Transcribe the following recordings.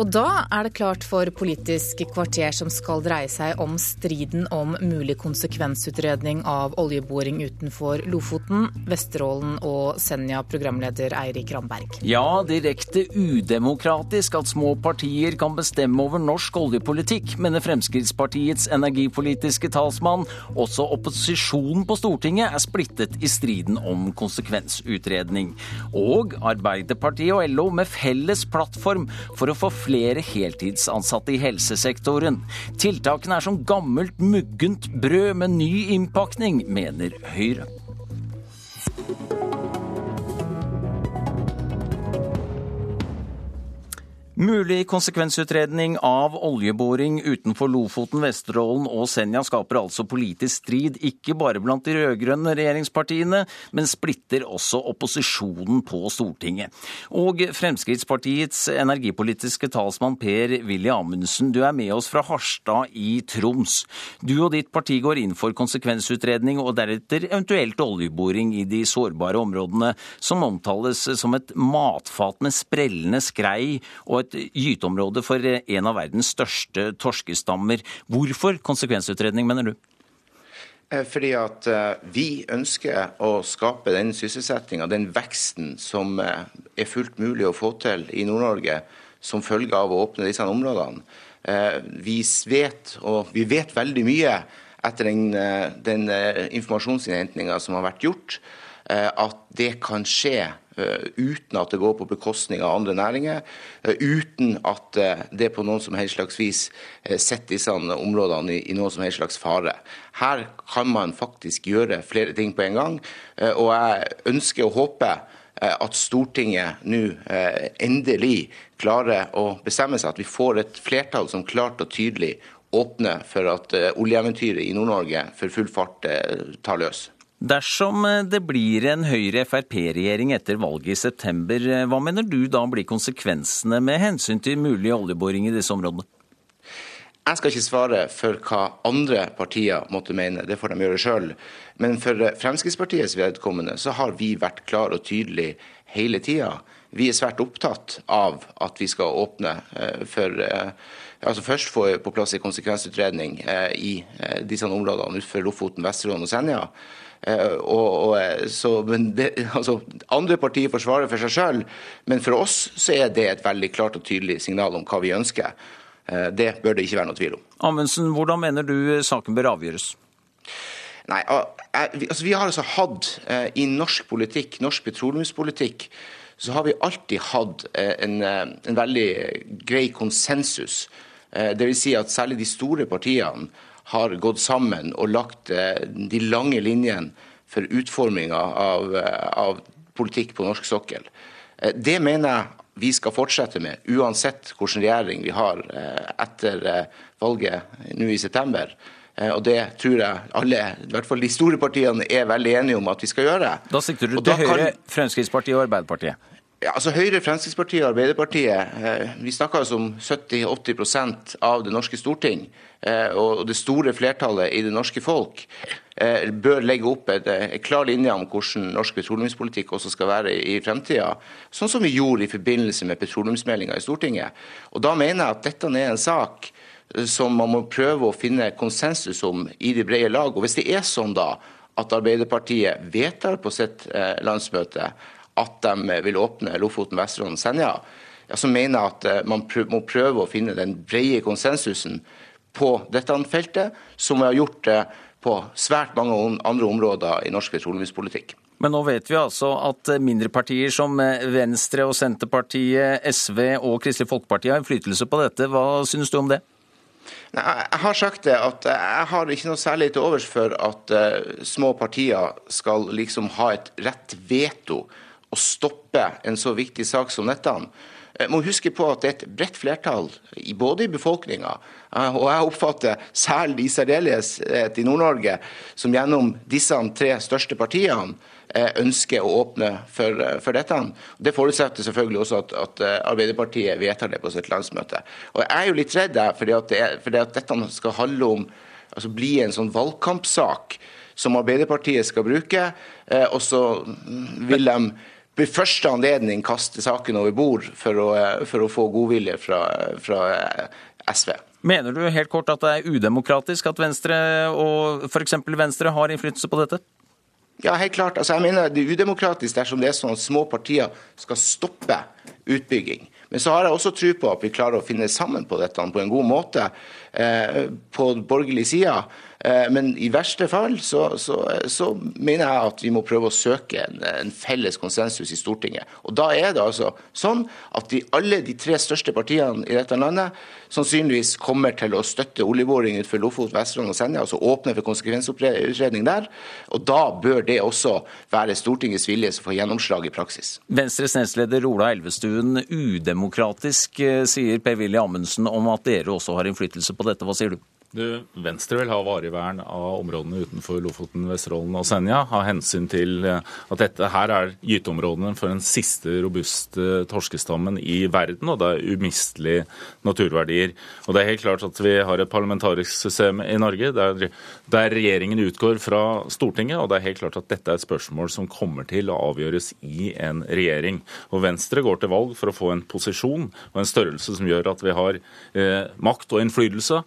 Og da er det klart for Politisk kvarter som skal dreie seg om striden om mulig konsekvensutredning av oljeboring utenfor Lofoten, Vesterålen og Senja, programleder Eirik Ramberg. Ja, direkte udemokratisk at små partier kan bestemme over norsk oljepolitikk, mener Fremskrittspartiets energipolitiske talsmann. Også opposisjonen på Stortinget er splittet i striden om konsekvensutredning. Og Arbeiderpartiet og LO med felles plattform for å få flere flere heltidsansatte i helsesektoren. Tiltakene er som gammelt muggent brød med ny innpakning, mener Høyre. Mulig konsekvensutredning av oljeboring utenfor Lofoten, Vesterålen og Senja skaper altså politisk strid, ikke bare blant de rød-grønne regjeringspartiene, men splitter også opposisjonen på Stortinget. Og Fremskrittspartiets energipolitiske talsmann Per-Willy Amundsen, du er med oss fra Harstad i Troms. Du og ditt parti går inn for konsekvensutredning og deretter eventuelt oljeboring i de sårbare områdene, som omtales som et matfat med sprellende skrei og et et gyteområde for en av verdens største torskestammer. Hvorfor konsekvensutredning, mener du? Eh, fordi at eh, vi ønsker å skape den sysselsettinga, den veksten som eh, er fullt mulig å få til i Nord-Norge som følge av å åpne disse områdene. Vi vet, og vi vet veldig mye etter den, den informasjonsinnhentinga som har vært gjort, at det kan skje Eh, uten at det går på bekostning av andre næringer, eh, uten at eh, det på noen som helst slags vis setter disse områdene i, noen som helst slags fare. Her kan man faktisk gjøre flere ting på en gang, og jeg ønsker og håper at Stortinget nå endelig klarer å bestemme seg, at vi får et flertall som klart og tydelig åpner for at oljeeventyret i Nord-Norge for full fart tar løs. Dersom eh, det blir en Høyre-Frp-regjering etter valget i september, eh, hva mener du da blir konsekvensene med hensyn til mulig oljeboring i disse områdene? Jeg skal ikke svare for hva andre partier måtte mene, det får de gjøre sjøl. Men for Fremskrittspartiets vedkommende så har vi vært klar og tydelig hele tida. Vi er svært opptatt av at vi skal åpne eh, for altså Først få på plass en konsekvensutredning i disse områdene utenfor Lofoten, Vesterålen og Senja. Eh, og, og, eh, så, det, altså, andre partier forsvarer for seg sjøl, men for oss så er det et veldig klart og tydelig signal om hva vi ønsker. Eh, det bør det ikke være noe tvil om. Amundsen, hvordan mener du saken bør avgjøres? Nei, altså Vi har altså hatt i norsk politikk, norsk petroleumspolitikk, så har vi alltid hatt en, en veldig grei konsensus. Dvs. Si at særlig de store partiene har gått sammen og lagt eh, de lange linjene for utforminga av, eh, av, politikk på norsk sokkel. Eh, det mener jeg vi skal fortsette med, uansett hvilken regjering vi har etter valget nå i september. Og Det tror jeg alle, i hvert fall de store partiene, er veldig enige om at vi skal gjøre. Da sikter du til Høyre, kan... Fremskrittspartiet og Arbeiderpartiet? Ja, altså Høyre, Fremskrittspartiet og Arbeiderpartiet vi snakker altså om 70-80% av det norske storting. Eh, og det store flertallet i det norske folk eh, bør legge opp en klar linje om hvordan norsk petroleumspolitikk også skal være i fremtida, sånn som vi gjorde i forbindelse med petroleumsmeldinga i Stortinget. Og Da mener jeg at dette er en sak eh, som man må prøve å finne konsensus om i det brede lag. Og Hvis det er sånn da at Arbeiderpartiet vedtar på sitt landsmøte at de vil åpne Lofoten, Vesterålen og Senja, ja, så mener jeg at man må prøve å finne den brede konsensusen på dette feltet, som vi har gjort det på svært mange andre områder i norsk petroleumspolitikk. Men nå vet vi altså at mindre partier som Venstre og Senterpartiet, SV og Kristelig Folkeparti har innflytelse på dette. Hva synes du om det? Nei, jeg har sagt det at jeg har ikke noe særlig til overs for at uh, små partier skal liksom ha et rett veto og stoppe en så viktig sak som dette. Jeg må huske på at det er et bredt flertall, både i befolkninga eh, og jeg oppfatter særlig i særdeleshet i Nord-Norge, som gjennom disse tre største partiene eh, ønsker å åpne for, eh, for dette. Det forutsetter selvfølgelig også at, at, Arbeiderpartiet vedtar det på sitt landsmøte. Og Jeg er jo litt redd fordi at, det, fordi at dette skal handle om altså bli en sånn valgkampsak som Arbeiderpartiet skal bruke, og så vil de ved første anledning kaste saken over bord for å, for å få godvilje fra, fra SV. Mener du helt kort at det er udemokratisk at Venstre og f.eks. Venstre har innflytelse på dette? Ja, helt klart. Altså, jeg mener Det er udemokratisk dersom det er sånn at små partier skal stoppe utbygging. Men så har jeg også tro på at vi klarer å finne sammen på dette på en god måte eh, på borgerlig side. Eh, men i verste fall så, så, så, mener jeg at vi må prøve å søke en, en, felles konsensus i Stortinget. Og Da er det altså sånn at de, alle de tre største partiene i dette landet sannsynligvis kommer til å støtte oljeboring utenfor Lofoten, Vesterålen og Senja, altså åpne for konsekvensutredning der. Og Da bør det også være Stortingets vilje som får gjennomslag i praksis. Venstres nestleder Ola Elvestuen, udemokratisk, eh, sier Per-Willy Amundsen om at dere også har innflytelse på dette. Hva sier du? Du, Venstre vil ha varig vern av områdene utenfor Lofoten, Vesterålen og Senja. Ha hensyn til eh, at dette her er gyteområdene for den siste robuste torskestammen i verden, og det er umistelige naturverdier. Og Det er helt klart at vi har et parlamentarisk system i Norge der, der regjeringen utgår fra Stortinget, og det er helt klart at dette er et spørsmål som kommer til å avgjøres i en regjering. Og Venstre går til valg for å få en posisjon og en størrelse som gjør at vi har eh, makt og innflytelse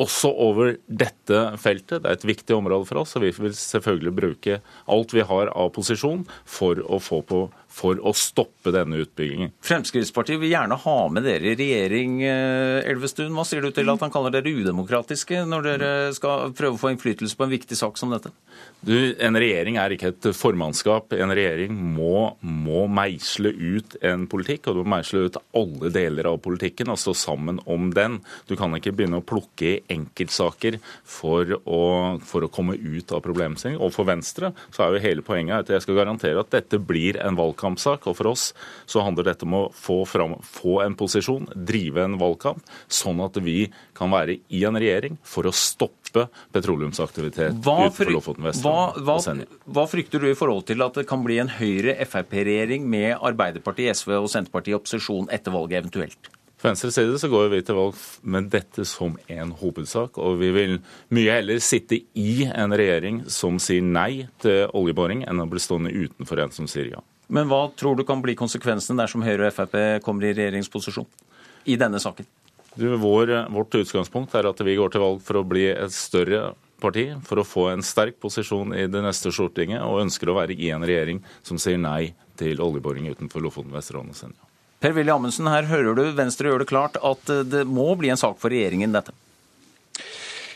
også over dette feltet. Det er et viktig område for oss, og vi vil selvfølgelig bruke alt vi har av posisjon for å få på for å stoppe denne utbyggingen. Fremskrittspartiet vil gjerne ha med dere i regjering, eh, Elvestuen. Hva sier du til at han kaller dere udemokratiske når dere skal prøve å få innflytelse på en viktig sak som dette? Du, en regjering er ikke et formannskap. En regjering må, må meisle ut en politikk, og du må meisle ut alle deler av politikken og stå sammen om den. Du kan ikke begynne å plukke i enkeltsaker for å, for å komme ut av problemstillingen. Og for Venstre så er jo hele poenget at jeg skal garantere at dette blir en valgkamp valgkampsak. Og for oss så handler dette om å få, fram, få en posisjon, drive en valgkamp, sånn at vi kan være i en regjering for å stoppe petroleumsaktivitet utenfor Lofoten, Vesterålen og Senja. Hva frykter du i forhold til at det kan bli en Høyre-Frp-regjering med Arbeiderpartiet, SV og Senterpartiet i opposisjon etter valget eventuelt? Fra Venstres side så går vi til valg med dette som en hovedsak. Og vi vil mye heller sitte i en regjering som sier nei til oljeboring, enn å bli stående utenfor en som sier ja. Men hva tror du kan bli konsekvensene dersom Høyre og Frp kommer i regjeringsposisjon i denne saken? Du, vår, vårt utgangspunkt er at vi går til valg for å bli et større parti, for å få en sterk posisjon i det neste Stortinget, og ønsker å være i en regjering som sier nei til oljeboring utenfor Lofoten, Vesterålen og Senja. Per-Willy Amundsen, her hører du Venstre gjør det klart at det må bli en sak for regjeringen, dette.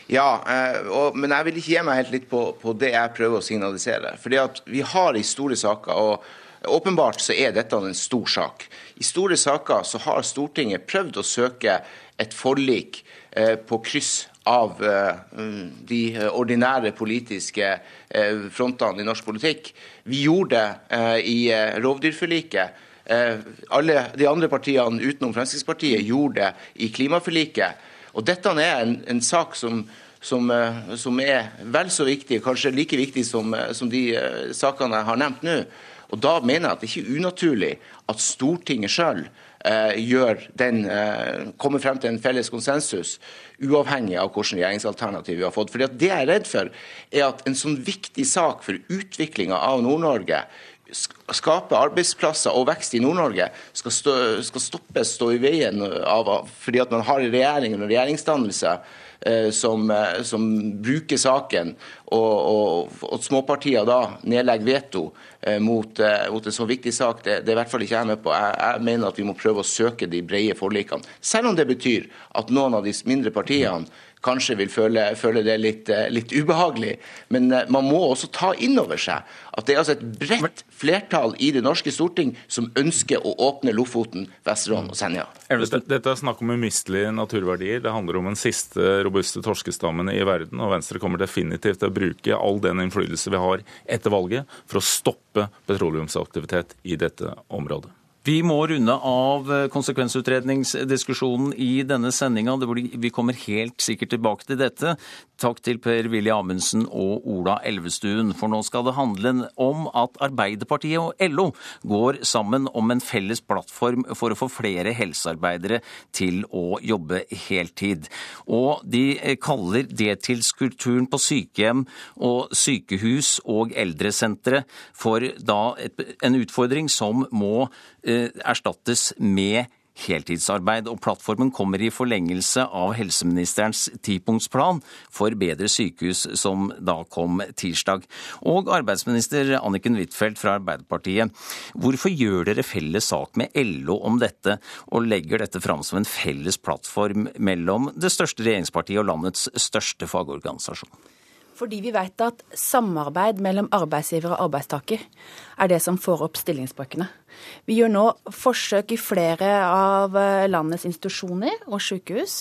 Ja, eh, og, men jeg vil ikke gi meg helt litt på, på det jeg prøver å signalisere. Fordi at vi har i store saker og Åpenbart så er dette en stor sak. I store saker så har Stortinget prøvd å søke et forlik eh, på kryss av eh, de ordinære politiske eh, frontene i norsk politikk. Vi gjorde det i rovdyrforliket. Alle de andre partiene utenom Fremskrittspartiet gjorde det i klimaforliket. Og dette er en, en sak som, som, som, er vel så viktig, kanskje like viktig som, som de sakene jeg har nevnt nå. Og Da mener jeg at det ikke er unaturlig at Stortinget sjøl eh, kommer frem til en felles konsensus, uavhengig av hvilket regjeringsalternativ vi har fått. Fordi Det jeg er redd for, er at en sånn viktig sak for utviklinga av Nord-Norge skape arbeidsplasser og vekst i Nord-Norge skal, stå, skal stoppes, stå i veien av, fordi at man har en regjering og regjeringsdannelse Eh, som, eh, som, bruker saken, og, og småpartier da nedlegger veto eh, mot, mot, en så viktig sak, det, det er i hvert fall ikke jeg med på. Jeg, jeg, mener at vi må prøve å søke de brede forlikene. Selv om det betyr at noen av de mindre partiene kanskje vil føle, føle det litt, eh, litt, ubehagelig. Men eh, man må også ta inn over seg at det er altså et bredt flertall i det norske storting som ønsker å åpne Lofoten, Vesterålen og Senja. Dette, dette er snakk om umistelige naturverdier. Det handler om den siste robuste torskestammen i verden. Og Venstre kommer definitivt til å bruke all den innflytelse vi har etter valget for å stoppe petroleumsaktivitet i dette området. Vi må runde av eh, konsekvensutredningsdiskusjonen i denne sendinga. Vi kommer helt sikkert tilbake til dette. Takk til Per-Willy Amundsen og Ola Elvestuen. For nå skal det handle om at Arbeiderpartiet og LO går sammen om en felles plattform for å få flere helsearbeidere til å jobbe heltid. Og de eh, kaller deltidskulturen på sykehjem og sykehus og eldresentre for da en utfordring som må Eh, erstattes med heltidsarbeid. Og plattformen kommer i forlengelse av helseministerens tipunktsplan for bedre sykehus, som da kom tirsdag. Og arbeidsminister Anniken Huitfeldt fra Arbeiderpartiet, hvorfor gjør dere felles sak med LO om dette, og legger dette fram som en felles plattform mellom det største regjeringspartiet og landets største fagorganisasjon? Fordi vi vet at samarbeid mellom arbeidsgiver og arbeidstaker er det som får opp stillingsbrøkene. Vi gjør nå forsøk i flere av eh, landets institusjoner og sykehus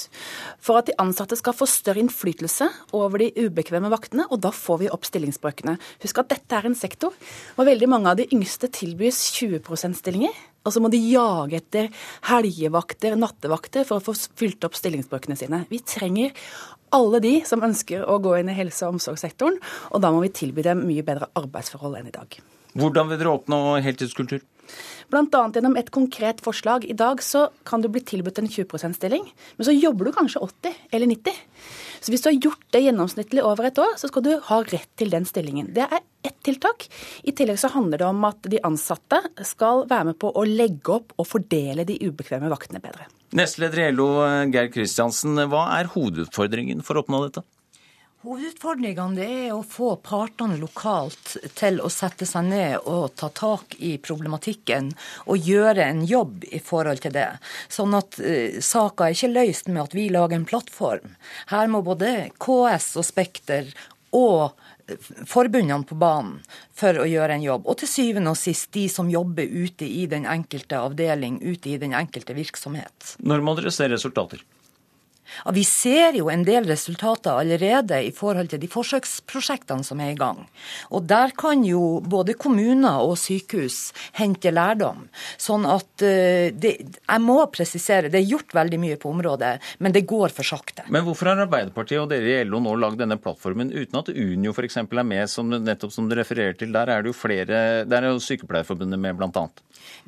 for at de ansatte skal få større innflytelse over de ubekvemme vaktene, og da får vi opp stillingsbrøkene. Husk at dette er en sektor hvor veldig mange av de yngste tilbys 20 %-stillinger. Og så må de jage etter helgevakter, nattevakter, for å få fylt opp stillingsbrøkene sine. Vi trenger alle de som ønsker å gå inn i helse- og omsorgssektoren, og da må vi tilby dem mye bedre arbeidsforhold enn i dag. Hvordan vil dere oppnå heltidskultur? Bl.a. gjennom et konkret forslag. I dag så kan du bli tilbudt en 20 %-stilling, men så jobber du kanskje 80 eller 90 så hvis du har gjort det gjennomsnittlig over et år, så skal du ha rett til den stillingen. Det er ett tiltak. I tillegg så handler det om at de ansatte skal være med på å legge opp og fordele de ubekvemme vaktene bedre. Nestleder i LO, Geir Kristiansen. Hva er hovedutfordringen for å oppnå dette? Hovedutfordringene er å få partene lokalt til å sette seg ned og ta tak i problematikken og gjøre en jobb i forhold til det. Sånn at uh, saka er ikke løst med at vi lager en plattform. Her må både KS og Spekter og forbundene på banen for å gjøre en jobb. Og til syvende og sist de som jobber ute i den enkelte avdeling, ute i den enkelte virksomhet. Når må dere se resultater? Ja, vi ser jo en del resultater allerede i forhold til de forsøksprosjektene som er i gang. Og der kan jo både kommuner og sykehus hente lærdom. Sånn at uh, det, Jeg må presisere, det er gjort veldig mye på området, men det går for sakte. Men hvorfor har Arbeiderpartiet og dere i LO nå lagd denne plattformen uten at Unio f.eks. er med, som, nettopp som du refererer til? Der er det jo flere, der er jo Sykepleierforbundet med, bl.a.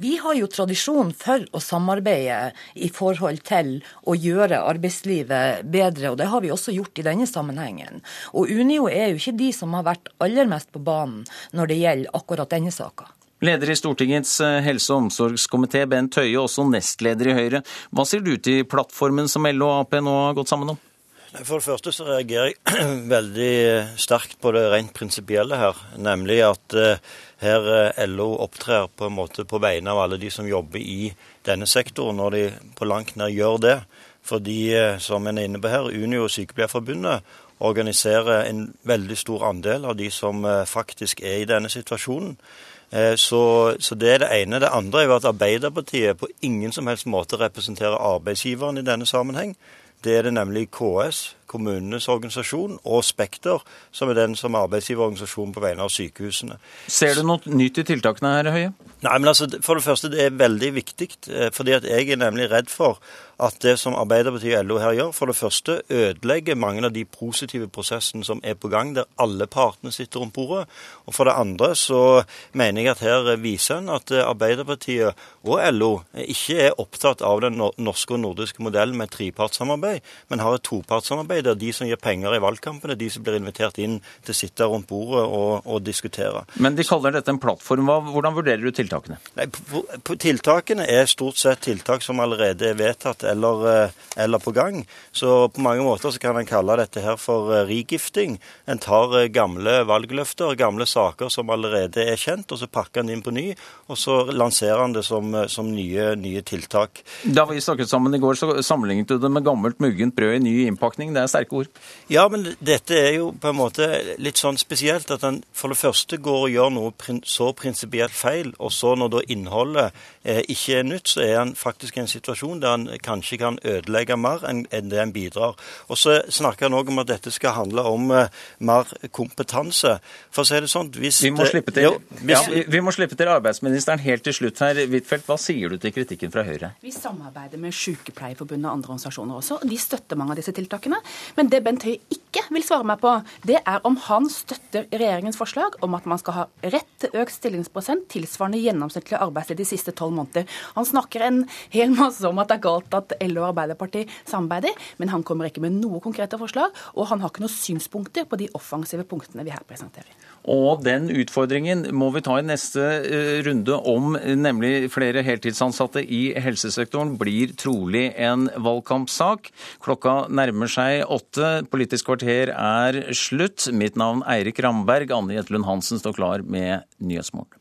Vi har jo tradisjon for å samarbeide i forhold til å gjøre arbeidslivet bedre, og det har vi også gjort i denne sammenhengen. Og Unio er jo ikke de som har vært aller mest på banen når det gjelder akkurat denne saka. Leder i Stortingets eh, helse- og omsorgskomité, Bent Høie, også nestleder i Høyre. Hva sier du til plattformen som LO og Ap nå har gått sammen om? For det første så reagerer jeg veldig sterkt på det rent prinsipielle her. Nemlig at eh, her eh, LO opptrer på en måte på vegne av alle de som jobber i denne sektoren, når de på langt nær gjør det. Fordi, eh, som en er inne på her, Unio og Sykepleierforbundet organiserer en veldig stor andel av de som faktisk er i denne situasjonen. Så, så, det er det ene. Det andre er jo at Arbeiderpartiet på ingen som helst måte representerer arbeidsgiveren i denne sammenheng. Det er det nemlig KS, kommunenes organisasjon, og Spekter, som er den som er arbeidsgiverorganisasjon på vegne av sykehusene. Ser du noe nytt i tiltakene her, Høie? Nei, men altså, For det første, det er veldig viktig. Eh, fordi at jeg er nemlig redd for at det som Arbeiderpartiet og LO her gjør, for det første ødelegger mange av de positive prosessene som er på gang, der alle partene sitter rundt bordet. Og for det andre så mener jeg at her viser en at Arbeiderpartiet og LO ikke er opptatt av den norske og nordiske modellen med trepartssamarbeid, men har et topartssamarbeid der de som gir penger i valgkampen, er de som blir invitert inn til å sitte rundt bordet og, og diskutere. Men de kaller dette en plattform. Hvordan vurderer du tiltakene? Nei, tiltakene er stort sett tiltak som allerede er vedtatt eller, eh, eller på gang. Så på mange måter så kan en kalle dette her for eh, rigifting. En tar eh, gamle valgløfter, gamle saker som allerede er kjent, og så pakker en inn på ny, og så lanserer en det som, som nye, nye tiltak. Da vi snakket sammen i går, så sammenlignet du det med gammelt muggent brød i ny innpakning. Det er sterke ord. Ja, men dette er jo på en måte litt sånn spesielt at en for det første går og gjør noe så prinsipielt feil, og så når da innholdet eh, ikke er nytt, så er han faktisk i en situasjon der han kanskje kan ødelegge mer enn det han bidrar. Og så snakker han òg om at dette skal handle om eh, mer kompetanse. For å si det sånn hvis vi, må slippe til, jo, hvis, ja, vi må slippe til arbeidsministeren helt til slutt her. Huitfeldt, hva sier du til kritikken fra Høyre? Vi samarbeider med Sykepleierforbundet og andre organisasjoner også. og De støtter mange av disse tiltakene. Men det Bent Høie ikke vil svare meg på, det er om han støtter regjeringens forslag om at man skal ha rett til økt stillingsprosent tilsvarende gjennomsnittlig arbeidstid de siste tolv måneder. Han snakker en hel masse om at det er galt at LO og Arbeiderpartiet samarbeider, men han kommer ikke med noe konkrete forslag, og han har ikke noen synspunkter på de offensive punktene vi her presenterer. Og den utfordringen må vi ta i neste eh, runde om nemlig flere heltidsansatte i helsesektoren blir trolig en valgkampsak. Klokka nærmer seg åtte. Politisk kvarter er slutt. Mitt navn Eirik Ramberg. Anne Jetlund Hansen står klar med Nyhetsmorgen.